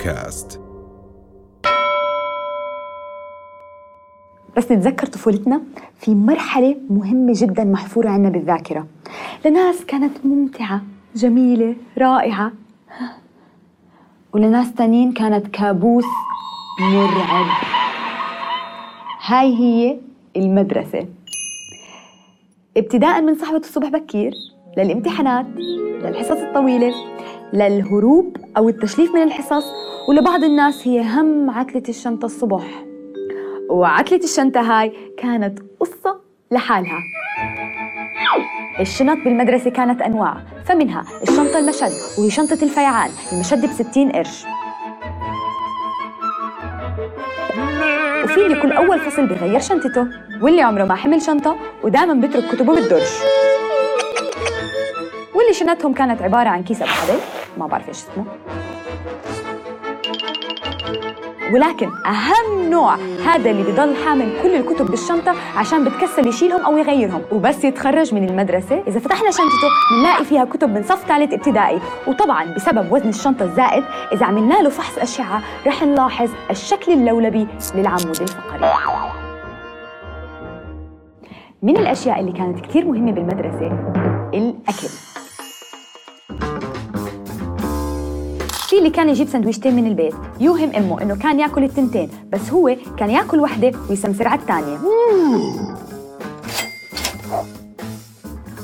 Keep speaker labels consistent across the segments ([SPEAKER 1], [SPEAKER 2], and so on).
[SPEAKER 1] بودكاست.
[SPEAKER 2] بس نتذكر طفولتنا في مرحلة مهمة جدا محفورة عنا بالذاكرة. لناس كانت ممتعة جميلة رائعة. ولناس تانيين كانت كابوس مرعب. هاي هي المدرسة. ابتداء من صحوة الصبح بكير للامتحانات للحصص الطويلة للهروب أو التشليف من الحصص ولبعض الناس هي هم عتلة الشنطة الصبح. وعتلة الشنطة هاي كانت قصة لحالها. الشنط بالمدرسة كانت أنواع فمنها الشنطة المشد وهي شنطة الفيعان المشد بستين قرش. وفي اللي كل أول فصل بغير شنطته واللي عمره ما حمل شنطة ودائما بيترك كتبه بالدرج. واللي شنطهم كانت عبارة عن كيس أبو ما بعرف إيش اسمه. ولكن أهم نوع هذا اللي بضل حامل كل الكتب بالشنطة عشان بتكسل يشيلهم أو يغيرهم. وبس يتخرج من المدرسة. إذا فتحنا شنطته بنلاقي فيها كتب من صف ثالث ابتدائي. وطبعا بسبب وزن الشنطة الزائد إذا عملنا له فحص أشعة رح نلاحظ الشكل اللولبي للعمود الفقري. من الأشياء اللي كانت كثير مهمة بالمدرسة الأكل. في اللي كان يجيب سندويشتين من البيت. يوهم أمه إنه كان ياكل التنتين بس هو كان ياكل وحدة ويسمسر على الثانية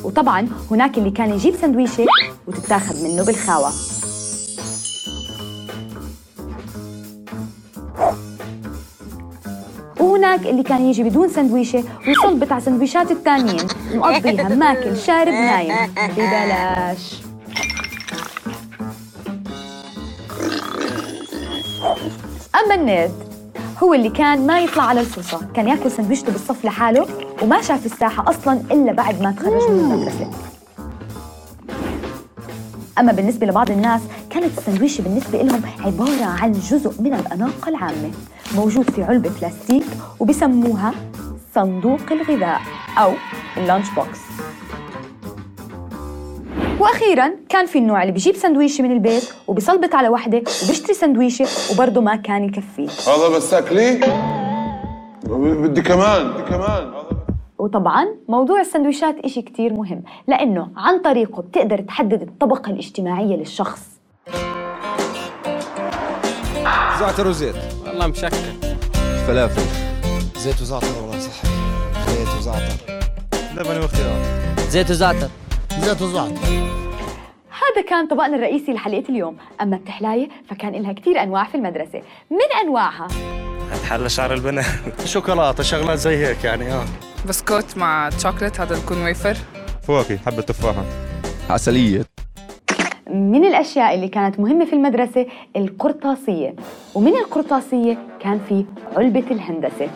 [SPEAKER 2] وطبعا هناك اللي كان يجيب سندويشة وتتاخذ منه بالخاوة. وهناك اللي كان يجي بدون سندويشة ويصلبت على سندويشات الثانيين ومقضيها ماكل شارب نايم. ببلاش. النيرد هو اللي كان ما يطلع على الفرصة. كان ياكل سندويشته بالصف لحاله وما شاف الساحة أصلا إلا بعد ما تخرج من المدرسة. أما بالنسبة لبعض الناس كانت السندويشة بالنسبة لهم عبارة عن جزء من الأناقة العامة موجود في علبة بلاستيك وبسموها صندوق الغذاء أو ال lunch box وأخيرا كان في النوع اللي بيجيب سندويشة من البيت وبيصلبط على وحدة وبيشتري سندويشة وبرضه ما كان يكفيه
[SPEAKER 3] هذا بس تاكليه بدي كمان بدي كمان.
[SPEAKER 2] وطبعا موضوع السندويشات إشي كتير مهم لأنه عن طريقه بتقدر تحدد الطبقة الاجتماعية للشخص.
[SPEAKER 4] زعتر وزيت.
[SPEAKER 5] والله مشكل.
[SPEAKER 4] فلافل.
[SPEAKER 6] زيت وزعتر والله صح زيت وزعتر.
[SPEAKER 4] لبن واختيار.
[SPEAKER 5] زيت وزعتر.
[SPEAKER 6] زيت وزعتر
[SPEAKER 2] هذا كان طبقنا الرئيسي لحلقة اليوم. أما التحلاية فكان لها كتير أنواع في المدرسة. من أنواعها؟
[SPEAKER 5] هتحلى شعر البنات.
[SPEAKER 4] شوكولاتة شغلات زي هيك يعني آه.
[SPEAKER 7] بسكوت مع شوكليت هذا بيكون ويفر
[SPEAKER 4] فواكه حبة تفاحة.
[SPEAKER 1] عسلية.
[SPEAKER 2] من الأشياء اللي كانت مهمة في المدرسة القرطاسية. ومن القرطاسية كان في علبة الهندسة.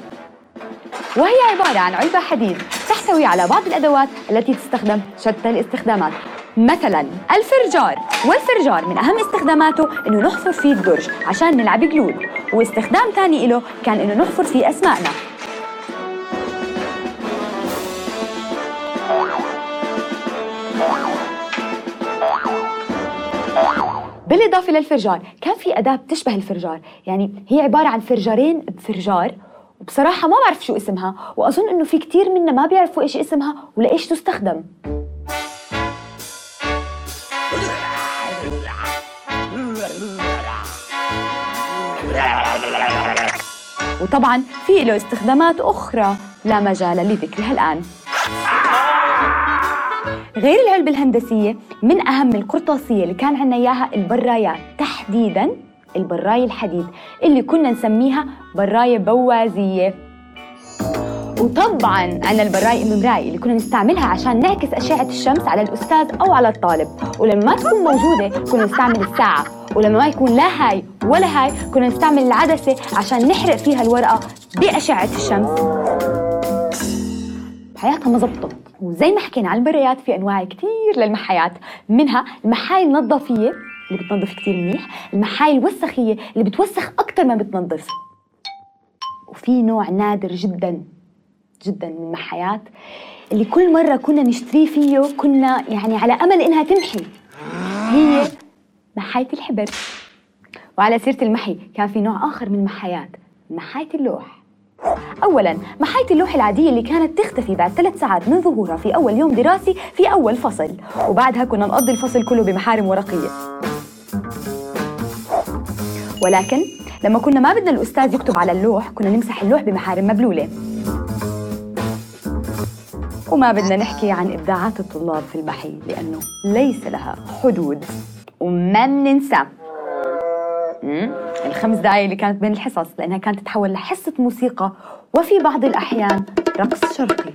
[SPEAKER 2] وهي عبارة عن علبة حديد تحتوي على بعض الأدوات التي تستخدم شتى الاستخدامات. مثلا الفرجار. والفرجار من أهم استخداماته إنه نحفر فيه الدرج عشان نلعب جلود. واستخدام ثاني له كان إنه نحفر فيه أسمائنا بالإضافة للفرجار كان في أداة بتشبه الفرجار. يعني هي عبارة عن فرجارين بفرجار. وبصراحة ما بعرف شو اسمها وأظن إنه في كتير منا ما بيعرفوا إيش اسمها ولإيش تستخدم. وطبعا في له استخدامات أخرى لا مجال لذكرها الآن. غير العلبة الهندسية من أهم القرطاسية اللي كان عنا إياها البرايات تحديداً البراية الحديد اللي كنا نسميها براية بوازية. وطبعا عنا البراية الممراية اللي كنا نستعملها عشان نعكس أشعة الشمس على الأستاذ أو على الطالب. ولما ما تكون موجودة كنا نستعمل الساعة ولما ما يكون لا هاي ولا هاي كنا نستعمل العدسة عشان نحرق فيها الورقة بأشعة الشمس. حياتها ما زبطت وزي ما حكينا عن البريات في أنواع كثير للمحايات منها المحاية النظافية اللي بتنظف كثير منيح المحاية الوسخية اللي بتوسخ أكثر ما بتنظف. وفي نوع نادر جدا جدا من المحايات اللي كل مرة كنا نشتريه فيه كنا يعني على أمل إنها تمحي. هي محاية الحبر. وعلى سيرة المحي كان في نوع آخر من المحايات محاية اللوح. أولاً محاية اللوح العادية اللي كانت تختفي بعد ثلاث ساعات من ظهورها في أول يوم دراسي في أول فصل. وبعدها كنا نقضي الفصل كله بمحارم ورقية. ولكن لما كنا ما بدنا الأستاذ يكتب على اللوح كنا نمسح اللوح بمحارم مبلولة. وما بدنا نحكي عن إبداعات الطلاب في المحي لأنه ليس لها حدود وما بننسى. الخمس دقايق اللي كانت بين الحصص لأنها كانت تتحول لحصة موسيقى وفي بعض الأحيان رقص شرقي.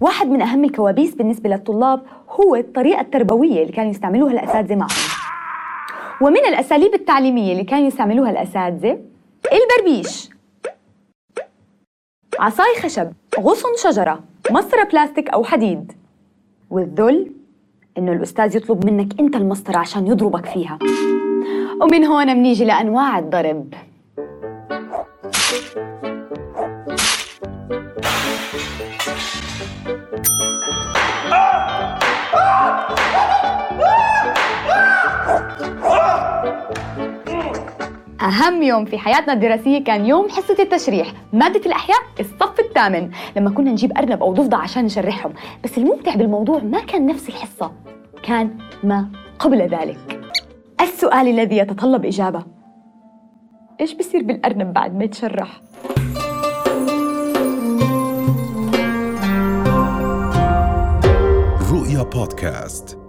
[SPEAKER 2] واحد من أهم الكوابيس بالنسبة للطلاب هو الطريقة التربوية اللي كانوا يستعملوها الأساتذة معهم. ومن الأساليب التعليمية اللي كانوا يستعملوها الأساتذة البربيش. عصاي خشب غصن شجرة مسطرة بلاستيك أو حديد. والذل إنه الأستاذ يطلب منك أنت المسطرة عشان يضربك فيها. ومن هون بنيجي لأنواع الضرب. أهم يوم في حياتنا الدراسية كان يوم حصة التشريح. مادة الأحياء الصف الثامن. لما كنا نجيب أرنب أو ضفدع عشان نشرحهم. بس الممتع بالموضوع ما كان نفس الحصة. كان ما قبل ذلك. السؤال الذي يتطلب إجابة. إيش بصير بالأرنب بعد ما يتشرح؟
[SPEAKER 1] رؤيا بودكاست.